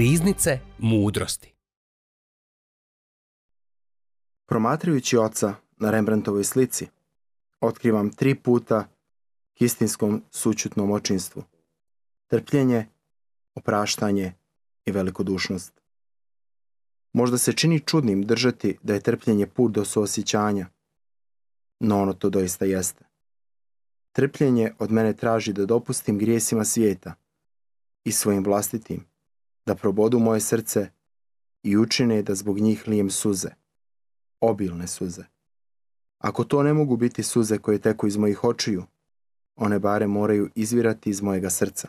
Riznice mudrosti Promatrajući oca na Rembrandtovoj slici, otkrivam tri puta k istinskom sučutnom očinstvu. Trpljenje, opraštanje i velikodušnost. Možda se čini čudnim držati da je trpljenje put do suosjećanja, no ono to doista jeste. Trpljenje od mene traži da dopustim grijesima svijeta i svojim vlastitim da probodu moje srce i učine da zbog njih lijem suze, obilne suze. Ako to ne mogu biti suze koje teku iz mojih očiju, one bare moraju izvirati iz mojega srca.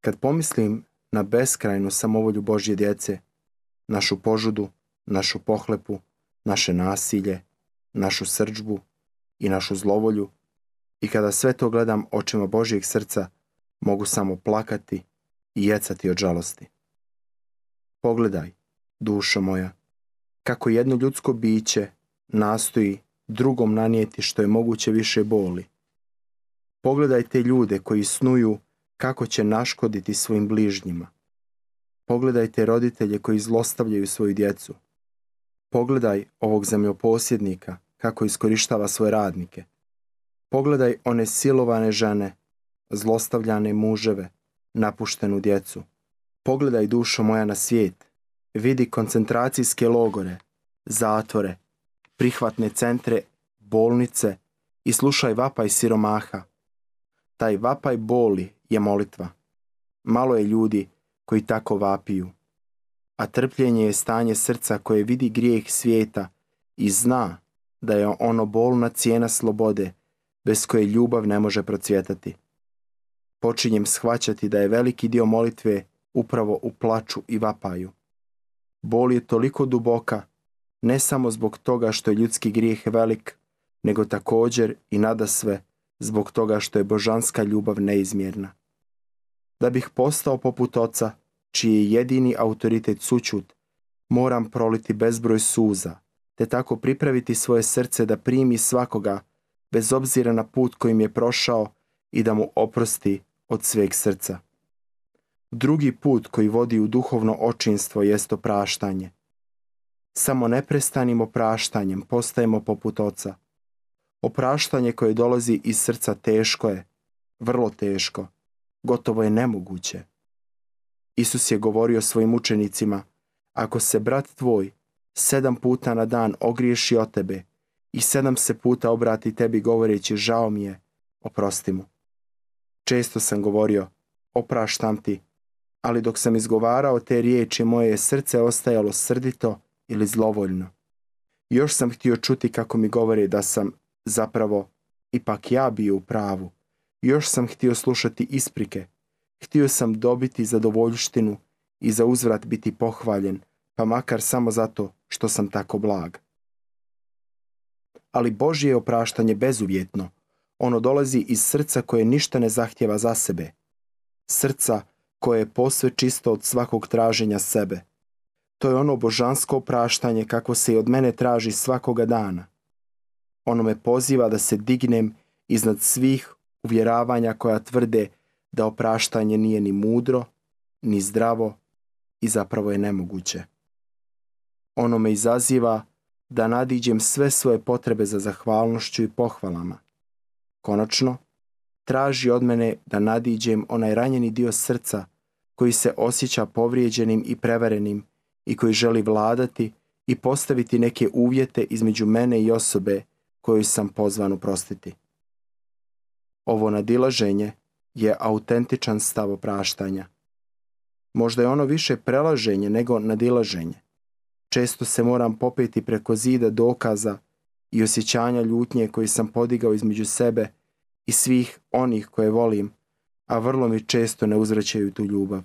Kad pomislim na beskrajnu samovolju Božje djece, našu požudu, našu pohlepu, naše nasilje, našu srđbu i našu zlovolju, i kada sve to gledam očima Božjeg srca, mogu samo plakati i jecati od žalosti. Pogledaj, dušo moja, kako jedno ljudsko biće nastoji drugom nanijeti što je moguće više boli. Pogledaj te ljude koji snuju kako će naškoditi svojim bližnjima. Pogledajte roditelje koji zlostavljaju svoju djecu. Pogledaj ovog zemljoposjednika kako iskorištava svoje radnike. Pogledaj one silovane žene, zlostavljane muževe, napuštenu djecu. Pogledaj dušo moja na svijet. Vidi koncentracijske logore, zatvore, prihvatne centre, bolnice i slušaj vapaj siromaha. Taj vapaj boli je molitva. Malo je ljudi koji tako vapiju. A trpljenje je stanje srca koje vidi grijeh svijeta i zna da je ono bolna cijena slobode bez koje ljubav ne može procvjetati počinjem shvaćati da je veliki dio molitve upravo u plaču i vapaju. Bol je toliko duboka, ne samo zbog toga što je ljudski grijeh velik, nego također i nada sve zbog toga što je božanska ljubav neizmjerna. Da bih postao poput oca, čiji je jedini autoritet sućut, moram proliti bezbroj suza, te tako pripraviti svoje srce da primi svakoga, bez obzira na put kojim je prošao i da mu oprosti od sveg srca. Drugi put koji vodi u duhovno očinstvo jest opraštanje. Samo neprestanim opraštanjem postajemo poput oca. Opraštanje koje dolazi iz srca teško je, vrlo teško, gotovo je nemoguće. Isus je govorio svojim učenicima, ako se brat tvoj sedam puta na dan ogriješi o tebe i sedam se puta obrati tebi govoreći žao mi je, oprosti mu. Često sam govorio, opraštam ti, ali dok sam izgovarao te riječi moje je srce ostajalo srdito ili zlovoljno. Još sam htio čuti kako mi govore da sam zapravo ipak ja bio u pravu. Još sam htio slušati isprike. Htio sam dobiti zadovoljštinu i za uzvrat biti pohvaljen, pa makar samo zato što sam tako blag. Ali Božje je opraštanje bezuvjetno ono dolazi iz srca koje ništa ne zahtjeva za sebe. Srca koje je posve čisto od svakog traženja sebe. To je ono božansko opraštanje kako se i od mene traži svakoga dana. Ono me poziva da se dignem iznad svih uvjeravanja koja tvrde da opraštanje nije ni mudro, ni zdravo i zapravo je nemoguće. Ono me izaziva da nadiđem sve svoje potrebe za zahvalnošću i pohvalama. Konačno, traži od mene da nadiđem onaj ranjeni dio srca koji se osjeća povrijeđenim i prevarenim i koji želi vladati i postaviti neke uvjete između mene i osobe koju sam pozvan uprostiti. Ovo nadilaženje je autentičan stav opraštanja. Možda je ono više prelaženje nego nadilaženje. Često se moram popeti preko zida dokaza i osjećanja ljutnje koje sam podigao između sebe i svih onih koje volim, a vrlo mi često ne uzvraćaju tu ljubav.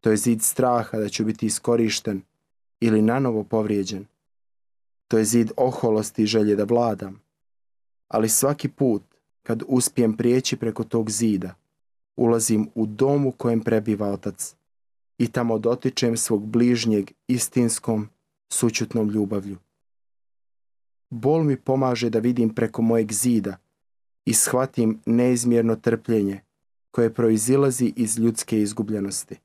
To je zid straha da ću biti iskorišten ili nanovo povrijeđen. To je zid oholosti i želje da vladam. Ali svaki put kad uspijem prijeći preko tog zida, ulazim u dom u kojem prebiva otac i tamo dotičem svog bližnjeg istinskom sućutnom ljubavlju. Bol mi pomaže da vidim preko mojeg zida i shvatim neizmjerno trpljenje koje proizilazi iz ljudske izgubljenosti.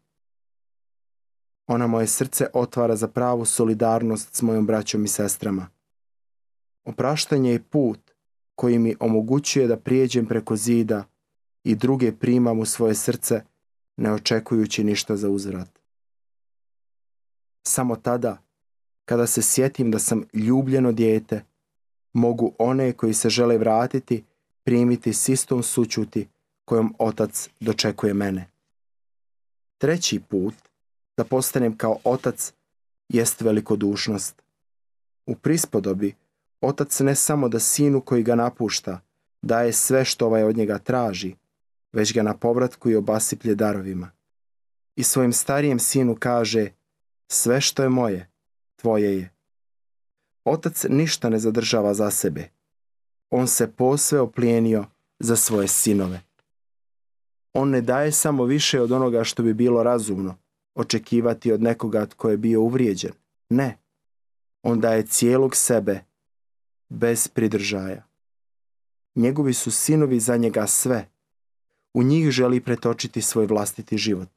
Ona moje srce otvara za pravu solidarnost s mojom braćom i sestrama. Opraštanje je put koji mi omogućuje da prijeđem preko zida i druge primam u svoje srce ne očekujući ništa za uzrat. Samo tada, kada se sjetim da sam ljubljeno dijete, mogu one koji se žele vratiti primiti s istom sućuti kojom otac dočekuje mene. Treći put da postanem kao otac jest velikodušnost. U prispodobi otac ne samo da sinu koji ga napušta daje sve što ovaj od njega traži, već ga na povratku i obasiplje darovima. I svojim starijem sinu kaže sve što je moje, tvoje je. Otac ništa ne zadržava za sebe, on se posve oplijenio za svoje sinove. On ne daje samo više od onoga što bi bilo razumno, očekivati od nekoga tko je bio uvrijeđen. Ne. On daje cijelog sebe, bez pridržaja. Njegovi su sinovi za njega sve. U njih želi pretočiti svoj vlastiti život.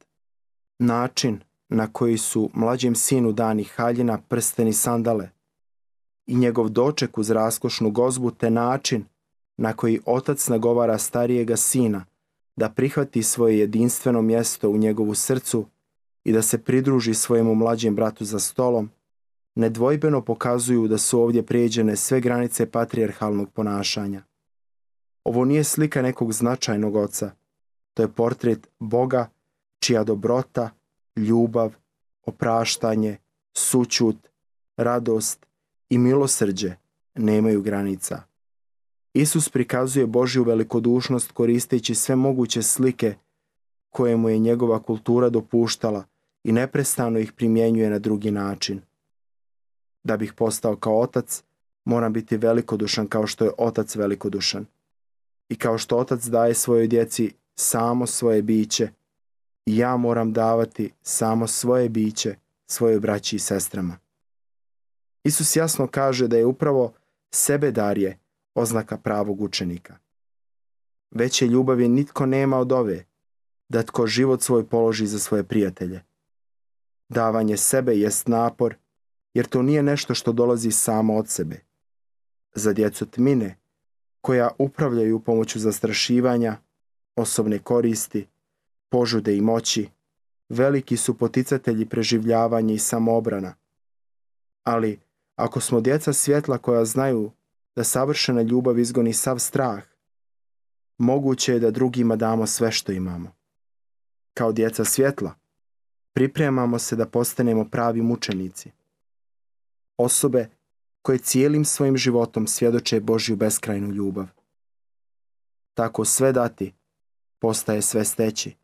Način na koji su mlađem sinu dani haljina, prsteni sandale – i njegov doček uz raskošnu gozbu te način na koji otac nagovara starijega sina da prihvati svoje jedinstveno mjesto u njegovu srcu i da se pridruži svojemu mlađem bratu za stolom, nedvojbeno pokazuju da su ovdje prijeđene sve granice patrijarhalnog ponašanja. Ovo nije slika nekog značajnog oca, to je portret Boga čija dobrota, ljubav, opraštanje, sućut, radost i milosrđe nemaju granica. Isus prikazuje Božju velikodušnost koristeći sve moguće slike koje mu je njegova kultura dopuštala i neprestano ih primjenjuje na drugi način. Da bih postao kao otac, moram biti velikodušan kao što je otac velikodušan. I kao što otac daje svojoj djeci samo svoje biće, ja moram davati samo svoje biće svojoj braći i sestrama. Isus jasno kaže da je upravo sebe darje oznaka pravog učenika. Veće ljubavi nitko nema od ove, da tko život svoj položi za svoje prijatelje. Davanje sebe jest napor, jer to nije nešto što dolazi samo od sebe. Za djecu tmine, koja upravljaju pomoću zastrašivanja, osobne koristi, požude i moći, veliki su poticatelji preživljavanja i samobrana. Ali ako smo djeca svjetla koja znaju da savršena ljubav izgoni sav strah, moguće je da drugima damo sve što imamo. Kao djeca svjetla, pripremamo se da postanemo pravi mučenici. Osobe koje cijelim svojim životom svjedoče Božju beskrajnu ljubav. Tako sve dati postaje sve steći.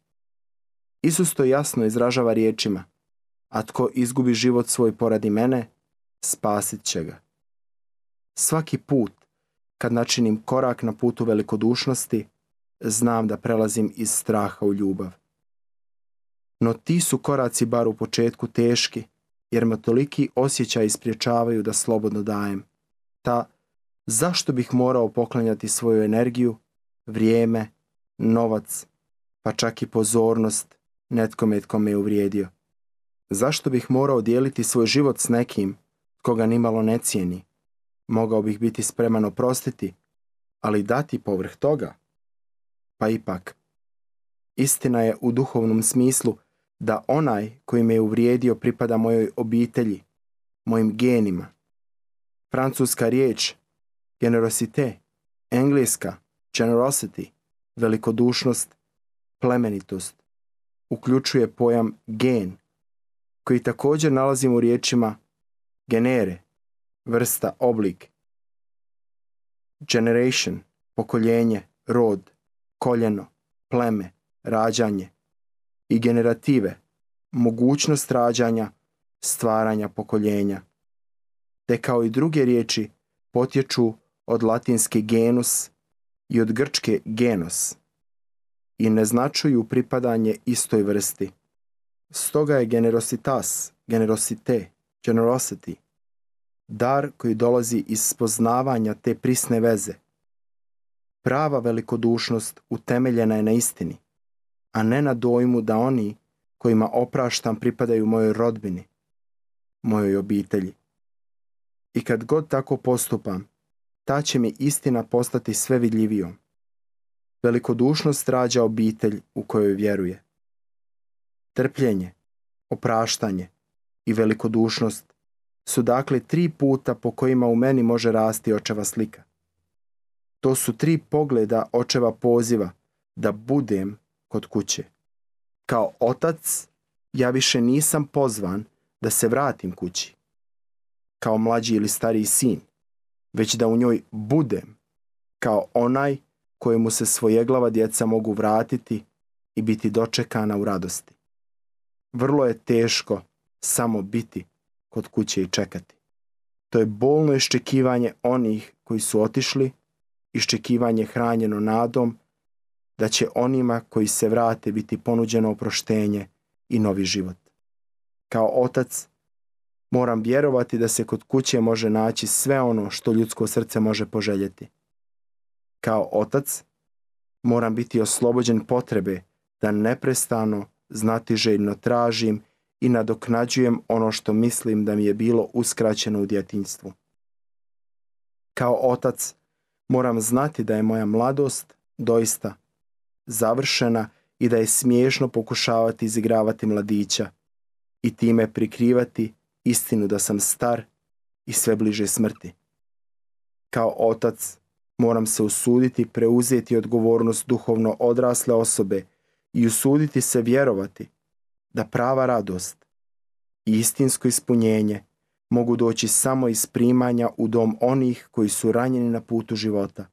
Isus to jasno izražava riječima, a tko izgubi život svoj poradi mene, spasit će ga. Svaki put kad načinim korak na putu velikodušnosti, znam da prelazim iz straha u ljubav. No ti su koraci bar u početku teški, jer me toliki osjećaj ispriječavaju da slobodno dajem. Ta zašto bih morao poklanjati svoju energiju, vrijeme, novac, pa čak i pozornost netkome tko me je uvrijedio. Zašto bih morao dijeliti svoj život s nekim ga nimalo ne cijeni. Mogao bih biti spreman oprostiti, ali dati povrh toga? Pa ipak, istina je u duhovnom smislu da onaj koji me je uvrijedio pripada mojoj obitelji, mojim genima. Francuska riječ, generosite, engleska, generosity, velikodušnost, plemenitost, uključuje pojam gen, koji također nalazimo u riječima genere, vrsta, oblik, generation, pokoljenje, rod, koljeno, pleme, rađanje i generative, mogućnost rađanja, stvaranja pokoljenja. Te kao i druge riječi potječu od latinske genus i od grčke genos i ne značuju pripadanje istoj vrsti. Stoga je generositas, generosite, generosity, dar koji dolazi iz spoznavanja te prisne veze. Prava velikodušnost utemeljena je na istini, a ne na dojmu da oni kojima opraštam pripadaju mojoj rodbini, mojoj obitelji. I kad god tako postupam, ta će mi istina postati sve vidljivijom. Velikodušnost rađa obitelj u kojoj vjeruje. Trpljenje, opraštanje, i velikodušnost su dakle tri puta po kojima u meni može rasti očeva slika. To su tri pogleda očeva poziva da budem kod kuće. Kao otac ja više nisam pozvan da se vratim kući. Kao mlađi ili stariji sin, već da u njoj budem kao onaj kojemu se svojeglava djeca mogu vratiti i biti dočekana u radosti. Vrlo je teško samo biti kod kuće i čekati. To je bolno iščekivanje onih koji su otišli, iščekivanje hranjeno nadom da će onima koji se vrate biti ponuđeno oproštenje i novi život. Kao otac moram vjerovati da se kod kuće može naći sve ono što ljudsko srce može poželjeti. Kao otac moram biti oslobođen potrebe da neprestano znati željno tražim i nadoknađujem ono što mislim da mi je bilo uskraćeno u djetinjstvu. Kao otac moram znati da je moja mladost doista završena i da je smiješno pokušavati izigravati mladića i time prikrivati istinu da sam star i sve bliže smrti. Kao otac moram se usuditi preuzeti odgovornost duhovno odrasle osobe i usuditi se vjerovati da prava radost i istinsko ispunjenje mogu doći samo iz primanja u dom onih koji su ranjeni na putu života,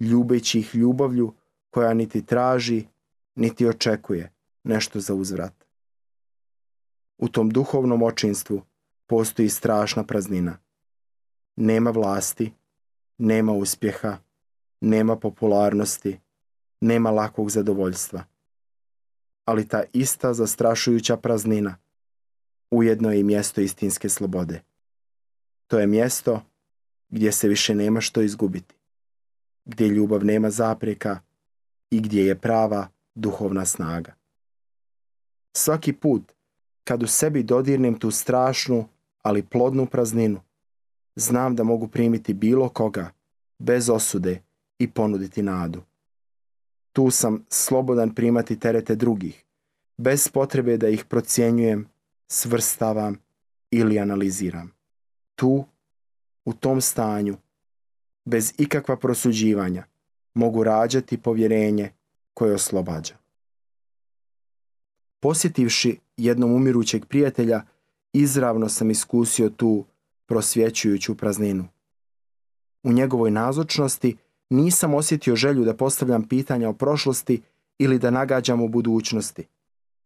ljubeći ih ljubavlju koja niti traži, niti očekuje nešto za uzvrat. U tom duhovnom očinstvu postoji strašna praznina. Nema vlasti, nema uspjeha, nema popularnosti, nema lakog zadovoljstva ali ta ista zastrašujuća praznina. Ujedno je i mjesto istinske slobode. To je mjesto gdje se više nema što izgubiti, gdje ljubav nema zapreka i gdje je prava duhovna snaga. Svaki put kad u sebi dodirnem tu strašnu, ali plodnu prazninu, znam da mogu primiti bilo koga, bez osude i ponuditi nadu. Tu sam slobodan primati terete drugih, bez potrebe da ih procjenjujem, svrstavam ili analiziram. Tu, u tom stanju, bez ikakva prosuđivanja, mogu rađati povjerenje koje oslobađa. Posjetivši jednom umirućeg prijatelja, izravno sam iskusio tu prosvjećujuću prazninu. U njegovoj nazočnosti nisam osjetio želju da postavljam pitanja o prošlosti ili da nagađam u budućnosti.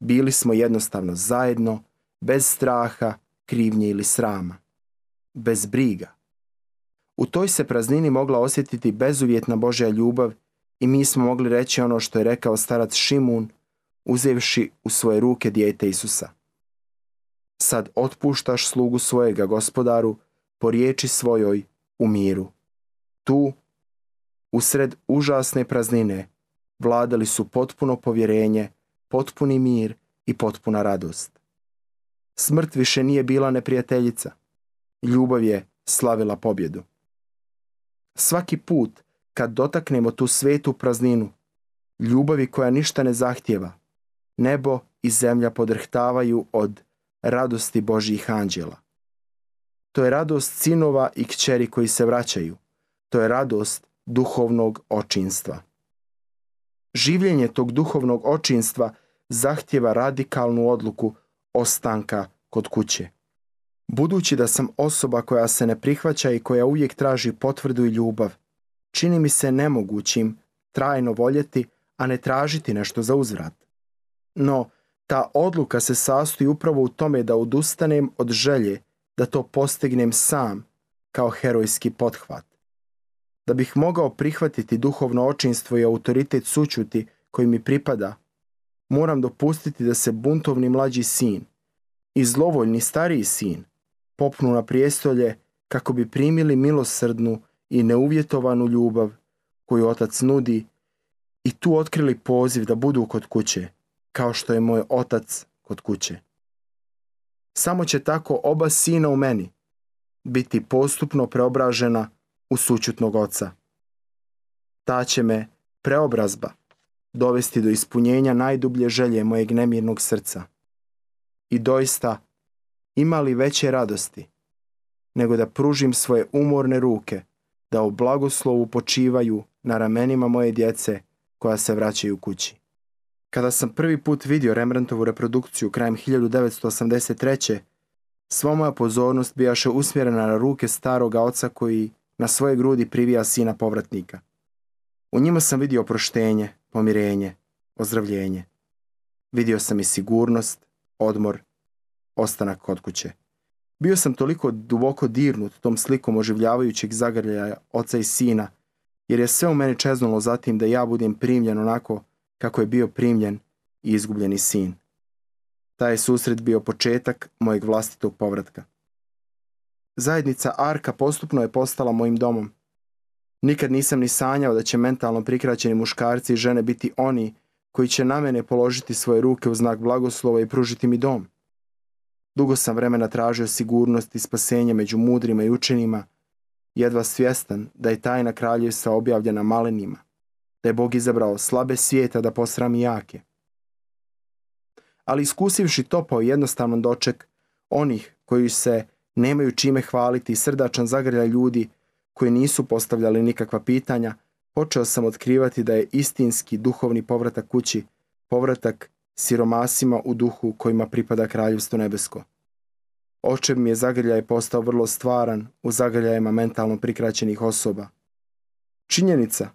Bili smo jednostavno zajedno, bez straha, krivnje ili srama. Bez briga. U toj se praznini mogla osjetiti bezuvjetna Božja ljubav i mi smo mogli reći ono što je rekao starac Šimun, uzevši u svoje ruke dijete Isusa. Sad otpuštaš slugu svojega gospodaru po riječi svojoj u miru. Tu Usred užasne praznine vladali su potpuno povjerenje, potpuni mir i potpuna radost. Smrt više nije bila neprijateljica. Ljubav je slavila pobjedu. Svaki put kad dotaknemo tu svetu prazninu, ljubavi koja ništa ne zahtjeva, nebo i zemlja podrhtavaju od radosti Božjih anđela. To je radost sinova i kćeri koji se vraćaju. To je radost duhovnog očinstva. Življenje tog duhovnog očinstva zahtjeva radikalnu odluku ostanka kod kuće. Budući da sam osoba koja se ne prihvaća i koja uvijek traži potvrdu i ljubav, čini mi se nemogućim trajno voljeti, a ne tražiti nešto za uzvrat. No, ta odluka se sastoji upravo u tome da odustanem od želje da to postignem sam kao herojski pothvat. Da bih mogao prihvatiti duhovno očinstvo i autoritet sućuti koji mi pripada, moram dopustiti da se buntovni mlađi sin i zlovoljni stariji sin popnu na prijestolje kako bi primili milosrdnu i neuvjetovanu ljubav koju otac nudi i tu otkrili poziv da budu kod kuće, kao što je moj otac kod kuće. Samo će tako oba sina u meni biti postupno preobražena u sučutnog oca. Ta će me preobrazba dovesti do ispunjenja najdublje želje mojeg nemirnog srca. I doista, ima li veće radosti nego da pružim svoje umorne ruke da u blagoslovu počivaju na ramenima moje djece koja se vraćaju kući. Kada sam prvi put vidio Rembrandtovu reprodukciju krajem 1983. sva moja pozornost bijaše usmjerena na ruke staroga oca koji na svoje grudi privija sina povratnika. U njima sam vidio oproštenje, pomirenje, ozdravljenje. Vidio sam i sigurnost, odmor, ostanak kod kuće. Bio sam toliko duboko dirnut tom slikom oživljavajućeg zagrljaja oca i sina, jer je sve u mene čeznulo zatim da ja budem primljen onako kako je bio primljen i izgubljeni sin. Taj je susret bio početak mojeg vlastitog povratka. Zajednica Arka postupno je postala mojim domom. Nikad nisam ni sanjao da će mentalno prikraćeni muškarci i žene biti oni koji će na mene položiti svoje ruke u znak blagoslova i pružiti mi dom. Dugo sam vremena tražio sigurnost i spasenje među mudrima i učenima, jedva svjestan da je tajna kraljevstva objavljena malenima, da je Bog izabrao slabe svijeta da posrami jake. Ali iskusivši topao jednostavnom doček onih koji se nemaju čime hvaliti srdačan zagrlja ljudi koji nisu postavljali nikakva pitanja, počeo sam otkrivati da je istinski duhovni povratak kući, povratak siromasima u duhu kojima pripada kraljevstvo nebesko. Očev mi je zagrljaj postao vrlo stvaran u zagrljajima mentalno prikraćenih osoba. Činjenica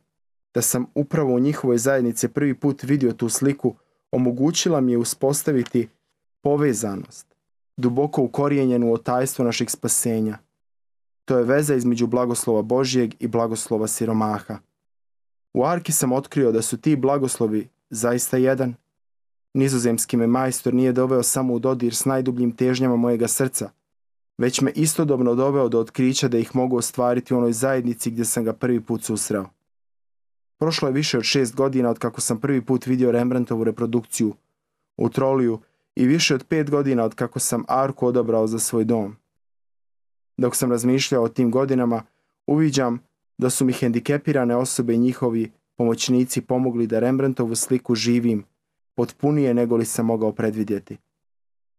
da sam upravo u njihovoj zajednici prvi put vidio tu sliku omogućila mi je uspostaviti povezanost, duboko ukorijenjenu otajstvo našeg spasenja. To je veza između blagoslova Božijeg i blagoslova siromaha. U Arki sam otkrio da su ti blagoslovi zaista jedan. Nizozemski me majstor nije doveo samo u dodir s najdubljim težnjama mojega srca, već me istodobno doveo do otkrića da ih mogu ostvariti u onoj zajednici gdje sam ga prvi put susreo. Prošlo je više od šest godina od kako sam prvi put vidio Rembrandtovu reprodukciju u Troliju i više od pet godina od kako sam Arku odabrao za svoj dom. Dok sam razmišljao o tim godinama, uviđam da su mi hendikepirane osobe i njihovi pomoćnici pomogli da Rembrandtovu sliku živim, potpunije nego li sam mogao predvidjeti.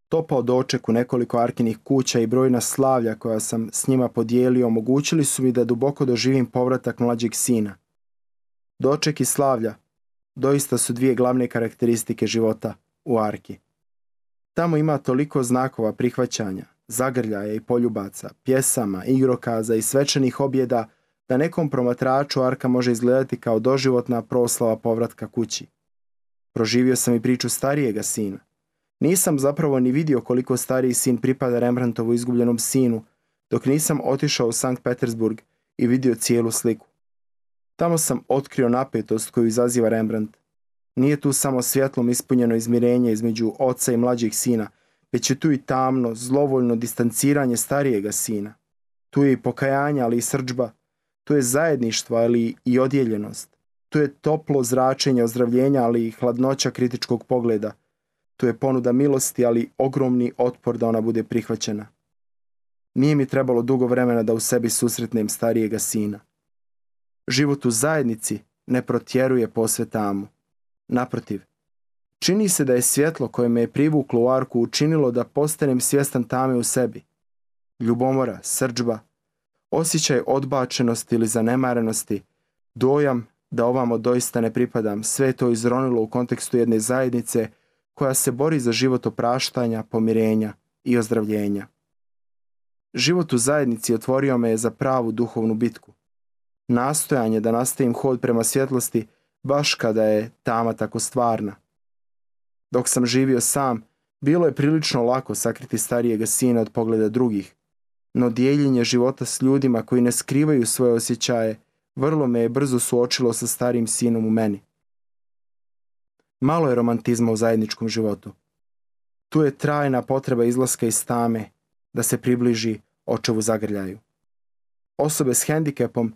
Topao doček u nekoliko arkinih kuća i brojna slavlja koja sam s njima podijelio omogućili su mi da duboko doživim povratak mlađeg sina. Doček i slavlja doista su dvije glavne karakteristike života u arki. Tamo ima toliko znakova prihvaćanja, zagrljaja i poljubaca, pjesama, igrokaza i svečanih objeda da nekom promatraču Arka može izgledati kao doživotna proslava povratka kući. Proživio sam i priču starijega sina. Nisam zapravo ni vidio koliko stariji sin pripada Rembrandtovu izgubljenom sinu, dok nisam otišao u Sankt Petersburg i vidio cijelu sliku. Tamo sam otkrio napetost koju izaziva Rembrandt, nije tu samo svjetlom ispunjeno izmirenje između oca i mlađeg sina, već je tu i tamno, zlovoljno distanciranje starijega sina. Tu je i pokajanje, ali i srđba. Tu je zajedništvo, ali i odjeljenost. Tu je toplo zračenje ozdravljenja, ali i hladnoća kritičkog pogleda. Tu je ponuda milosti, ali ogromni otpor da ona bude prihvaćena. Nije mi trebalo dugo vremena da u sebi susretnem starijega sina. Život u zajednici ne protjeruje posve tamo. Naprotiv, čini se da je svjetlo koje me je privuklo u arku učinilo da postanem svjestan tame u sebi. Ljubomora, srđba, osjećaj odbačenosti ili zanemarenosti, dojam da ovamo doista ne pripadam, sve to izronilo u kontekstu jedne zajednice koja se bori za život opraštanja, pomirenja i ozdravljenja. Život u zajednici otvorio me je za pravu duhovnu bitku. Nastojanje da nastavim hod prema svjetlosti baš kada je tama tako stvarna. Dok sam živio sam, bilo je prilično lako sakriti starijega sina od pogleda drugih, no dijeljenje života s ljudima koji ne skrivaju svoje osjećaje vrlo me je brzo suočilo sa starim sinom u meni. Malo je romantizma u zajedničkom životu. Tu je trajna potreba izlaska iz tame da se približi očevu zagrljaju. Osobe s hendikepom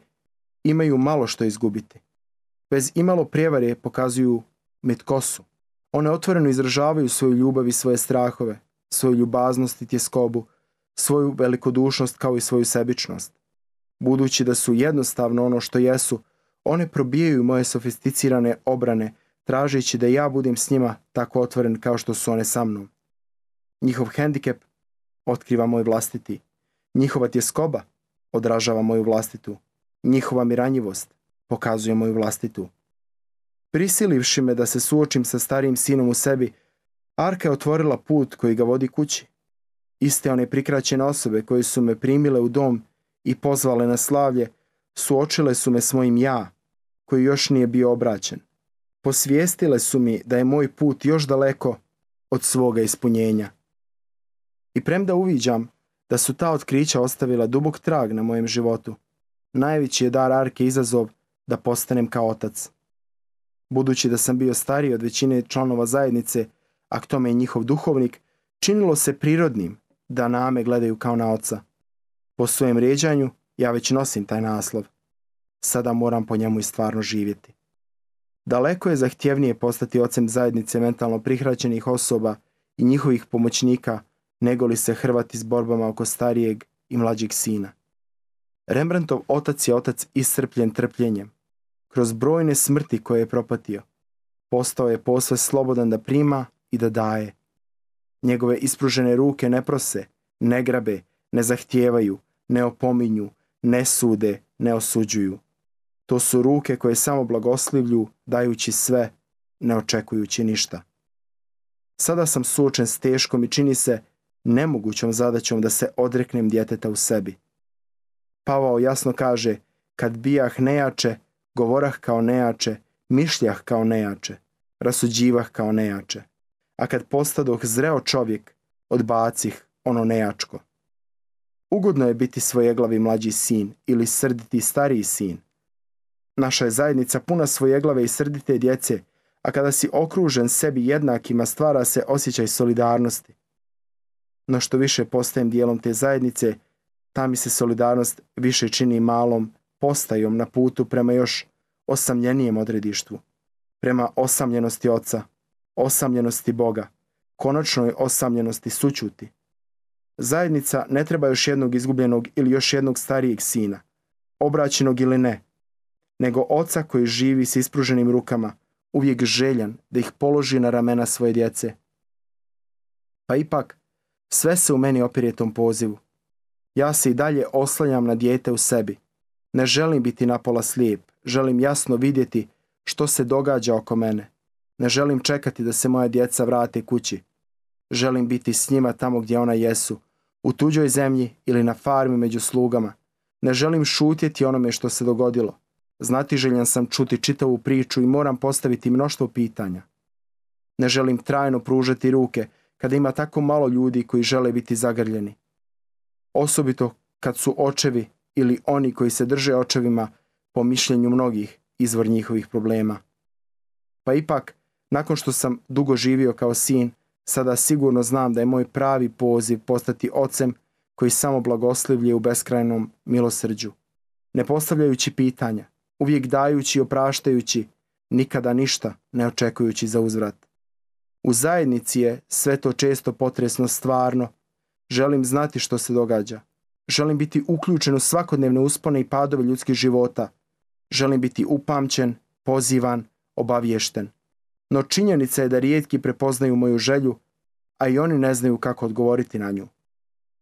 imaju malo što izgubiti bez imalo prijevare pokazuju metkosu. One otvoreno izražavaju svoju ljubav i svoje strahove, svoju ljubaznost i tjeskobu, svoju velikodušnost kao i svoju sebičnost. Budući da su jednostavno ono što jesu, one probijaju moje sofisticirane obrane, tražeći da ja budem s njima tako otvoren kao što su one sa mnom. Njihov hendikep otkriva moj vlastiti. Njihova tjeskoba odražava moju vlastitu. Njihova miranjivost pokazuje moju vlastitu. Prisilivši me da se suočim sa starijim sinom u sebi, Arka je otvorila put koji ga vodi kući. Iste one prikraćene osobe koje su me primile u dom i pozvale na slavlje, suočile su me s mojim ja, koji još nije bio obraćen. Posvijestile su mi da je moj put još daleko od svoga ispunjenja. I premda uviđam da su ta otkrića ostavila dubog trag na mojem životu, najveći je dar Arke izazov da postanem kao otac. Budući da sam bio stariji od većine članova zajednice, a k tome i njihov duhovnik, činilo se prirodnim da name gledaju kao na oca. Po svojem ređanju ja već nosim taj naslov. Sada moram po njemu i stvarno živjeti. Daleko je zahtjevnije postati ocem zajednice mentalno prihraćenih osoba i njihovih pomoćnika nego li se hrvati s borbama oko starijeg i mlađeg sina. Rembrandtov otac je otac iscrpljen trpljenjem, kroz brojne smrti koje je propatio. Postao je posve slobodan da prima i da daje. Njegove ispružene ruke ne prose, ne grabe, ne zahtijevaju, ne opominju, ne sude, ne osuđuju. To su ruke koje samo blagoslivlju, dajući sve, ne očekujući ništa. Sada sam suočen s teškom i čini se nemogućom zadaćom da se odreknem djeteta u sebi. Pavao jasno kaže, kad bijah nejače, govorah kao nejače, mišljah kao nejače, rasuđivah kao nejače. A kad postadoh zreo čovjek, odbacih ono nejačko. Ugodno je biti svojeglavi mlađi sin ili srditi stariji sin. Naša je zajednica puna svojeglave i srdite djece, a kada si okružen sebi jednakima stvara se osjećaj solidarnosti. No što više postajem dijelom te zajednice, ta mi se solidarnost više čini malom postajom na putu prema još osamljenijem odredištvu, prema osamljenosti oca, osamljenosti Boga, konačnoj osamljenosti sućuti. Zajednica ne treba još jednog izgubljenog ili još jednog starijeg sina, obraćenog ili ne, nego oca koji živi s ispruženim rukama, uvijek željan da ih položi na ramena svoje djece. Pa ipak, sve se u meni opire tom pozivu. Ja se i dalje oslanjam na dijete u sebi, ne želim biti napola slijep, želim jasno vidjeti što se događa oko mene. Ne želim čekati da se moja djeca vrate kući. Želim biti s njima tamo gdje ona jesu, u tuđoj zemlji ili na farmi među slugama. Ne želim šutjeti onome što se dogodilo. Znatiželjan sam čuti čitavu priču i moram postaviti mnoštvo pitanja. Ne želim trajno pružati ruke kada ima tako malo ljudi koji žele biti zagrljeni. Osobito kad su očevi ili oni koji se drže očevima po mišljenju mnogih izvor njihovih problema. Pa ipak, nakon što sam dugo živio kao sin, sada sigurno znam da je moj pravi poziv postati ocem koji samo blagoslivlje u beskrajnom milosrđu. Ne postavljajući pitanja, uvijek dajući i opraštajući, nikada ništa ne očekujući za uzvrat. U zajednici je sve to često potresno stvarno. Želim znati što se događa. Želim biti uključen u svakodnevne uspone i padove ljudskih života. Želim biti upamćen, pozivan, obaviješten. No činjenica je da rijetki prepoznaju moju želju, a i oni ne znaju kako odgovoriti na nju.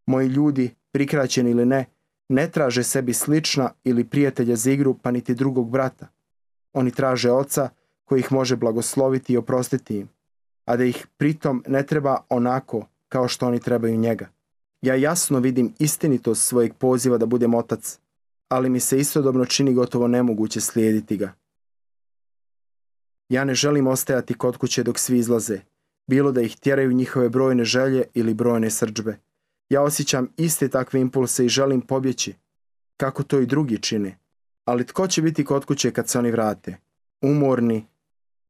Moji ljudi, prikraćeni ili ne, ne traže sebi slična ili prijatelja za igru pa niti drugog brata. Oni traže oca koji ih može blagosloviti i oprostiti im, a da ih pritom ne treba onako kao što oni trebaju njega. Ja jasno vidim istinitost svojeg poziva da budem otac, ali mi se istodobno čini gotovo nemoguće slijediti ga. Ja ne želim ostajati kod kuće dok svi izlaze, bilo da ih tjeraju njihove brojne želje ili brojne srđbe. Ja osjećam iste takve impulse i želim pobjeći, kako to i drugi čine. Ali tko će biti kod kuće kad se oni vrate? Umorni,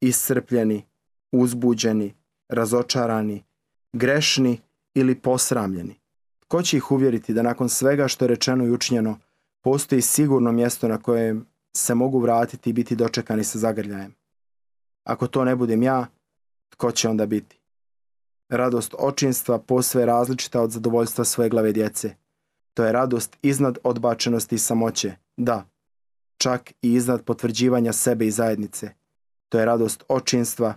iscrpljeni, uzbuđeni, razočarani, grešni ili posramljeni. Ko će ih uvjeriti da nakon svega što je rečeno i učinjeno, postoji sigurno mjesto na kojem se mogu vratiti i biti dočekani sa zagrljajem? Ako to ne budem ja, tko će onda biti? Radost očinstva posve je različita od zadovoljstva svoje glave djece. To je radost iznad odbačenosti i samoće, da, čak i iznad potvrđivanja sebe i zajednice. To je radost očinstva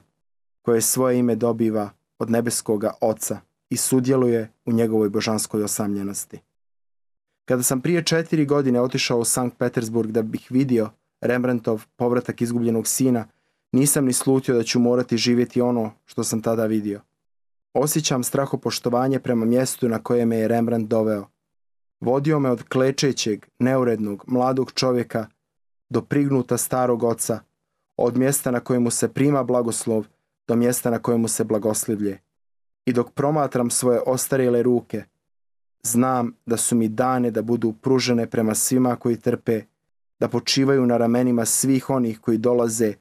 koje svoje ime dobiva od nebeskoga oca i sudjeluje u njegovoj božanskoj osamljenosti. Kada sam prije četiri godine otišao u Sankt Petersburg da bih vidio Rembrandtov povratak izgubljenog sina, nisam ni slutio da ću morati živjeti ono što sam tada vidio. Osjećam strahopoštovanje prema mjestu na koje me je Rembrandt doveo. Vodio me od klečećeg, neurednog, mladog čovjeka do prignuta starog oca, od mjesta na kojemu se prima blagoslov do mjesta na kojemu se blagoslivlje i dok promatram svoje ostarele ruke, znam da su mi dane da budu pružene prema svima koji trpe, da počivaju na ramenima svih onih koji dolaze,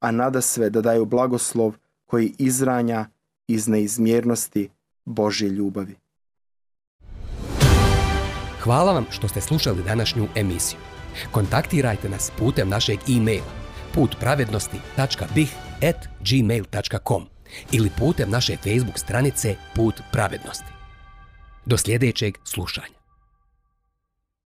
a nada sve da daju blagoslov koji izranja iz neizmjernosti Božje ljubavi. Hvala vam što ste slušali današnju emisiju. Kontaktirajte nas putem našeg e-maila putpravednosti.bih ili putem naše Facebook stranice Put pravednosti. Do sljedećeg slušanja.